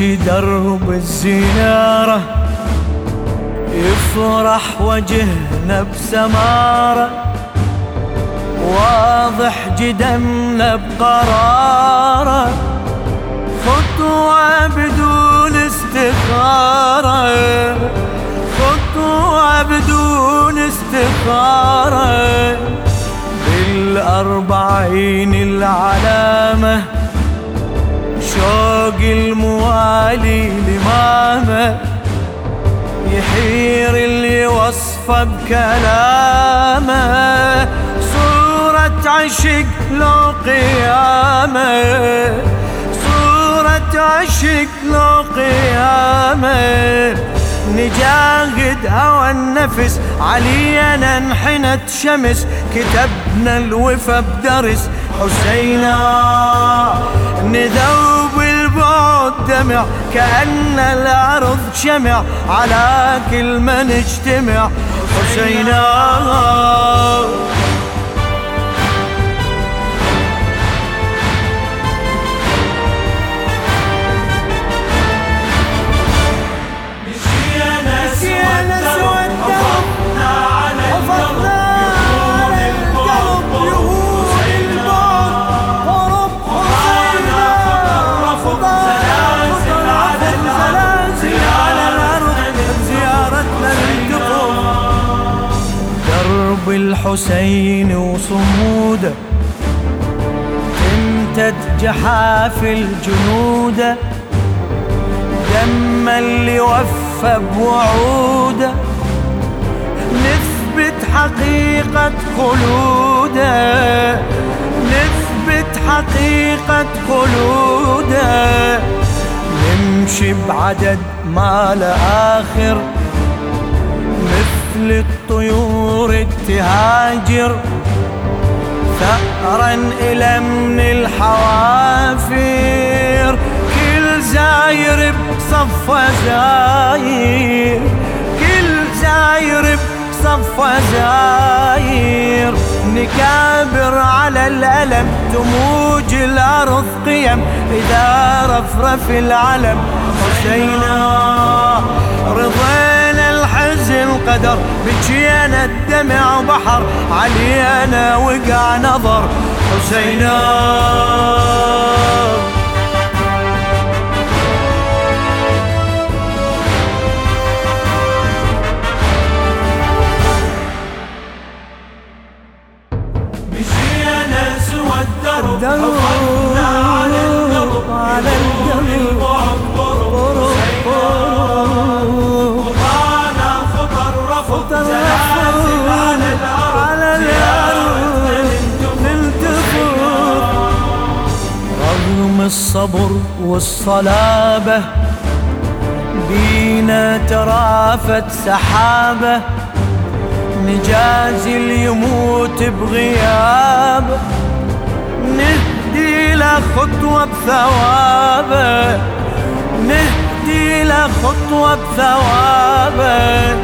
نمشي درب الزيارة يفرح وجهنا بسمارة واضح جدمنا بقرارة خطوة بدون استخارة. خطوة بدون استخارة. بالأربعين العلامة شوق الموالي لمامة يحير اللي وصفه بكلامه؟ صورة عشق لو قيامه صورة عشق لو قيامه. نجاهد هوى النفس علينا انحنت شمس. كتبنا الوفا بدرس حسينا. كأن الأرض شمع على كل من اجتمع. حسينا الحسين وصموده تمتد جحاف الجنود دم اللي وفى بوعوده نثبت حقيقة خلوده نثبت حقيقة خلوده نمشي بعدد ما لآخر. مثل الطيور تهاجر ثأرا إلى من الحوافر كل زاير بصفة زاير كل زاير بصفة زاير. نكابر على الألم تموج الأرض قيم إذا رفرف العلم حسينا رضينا. الحزن قدر بجينا الدمع بحر. علينا وقع نظر حسينا. مشينا سوى الدرب حفظنا على القلب. على القلب. الصبر والصلابة بينا ترافت سحابة نجازي يموت بغيابه نهدي له خطوة بثوابه نهدي له خطوة بثوابه.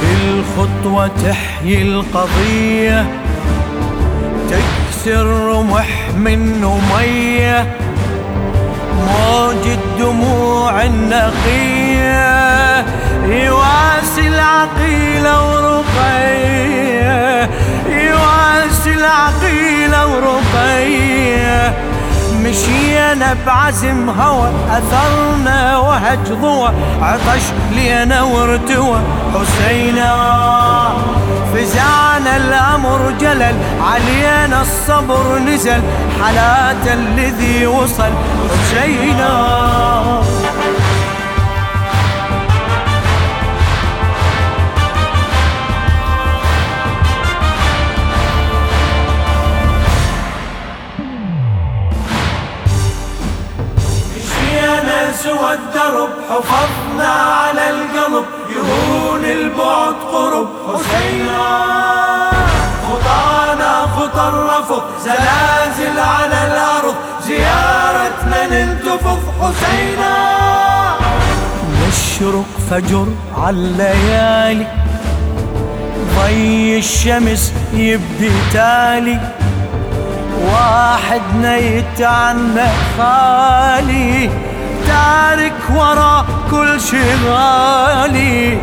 كل خطوة تحيي القضية تكسر رمح منه مية. موج الدموع النقية يواسي العقيلة ورقية يواسي العقيلة ورقية. مشينا بعزم هوى أثرنا وهج ضوى عطش لينا وارتوى حسينا فزعنا الأمر جلل علينا الصبر نزل حالات الذي وصل حسينا الرفض زلازل على الأرض زيارتنا ننتفض حسينا. نشرق فجر عالليالي ضي الشمس يبدي تالي. واحد نيت عنا خالي تارك انشغالي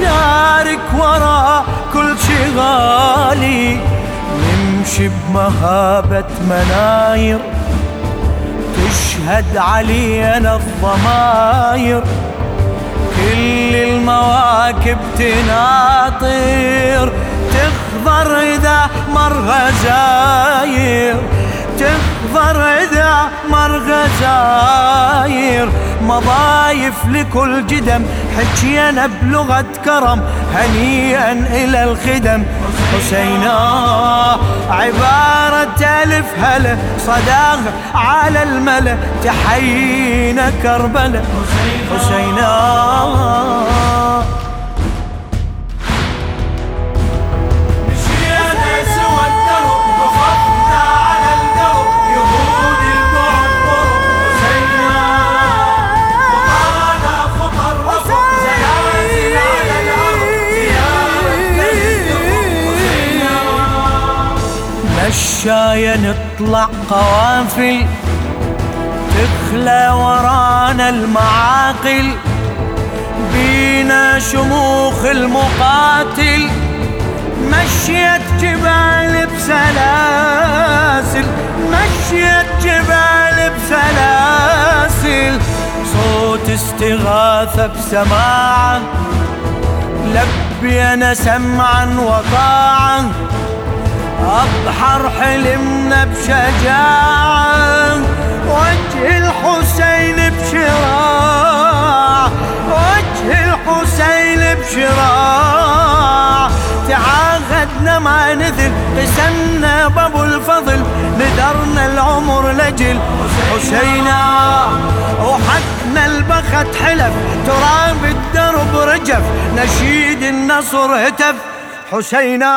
تارك ورا كل شغالي. نمشي بمهابة مناير تشهد علينا الضماير. كل المواكب تناطر تخضر إذا مر غزاير تخضر إذا مر غزاير مضايف لكل جدم. حكينا بلغة كرم هنيئا إلى الخدم. حسينا عبارة ألف هلا صداغ على الملا تحيينا كربلا حسينا مشاية نطلع قوافل تخلى ورانا المعاقل. بينا شموخ المقاتل مشيت جبال بسلاسل مشيت جبال بسلاسل. صوت استغاثة بسماعة لبينا سمعا وطاعا. أبحر حلمنا بشجاعة وجه الحسين بشراع وجه الحسين بشراع. تعاهدنا ما نذل قسمنا بابو الفضل نذرنا العمر لجل. حسينا وحدنا البخت حلف تراب الدرب رجف نشيد النصر هتف. حسينا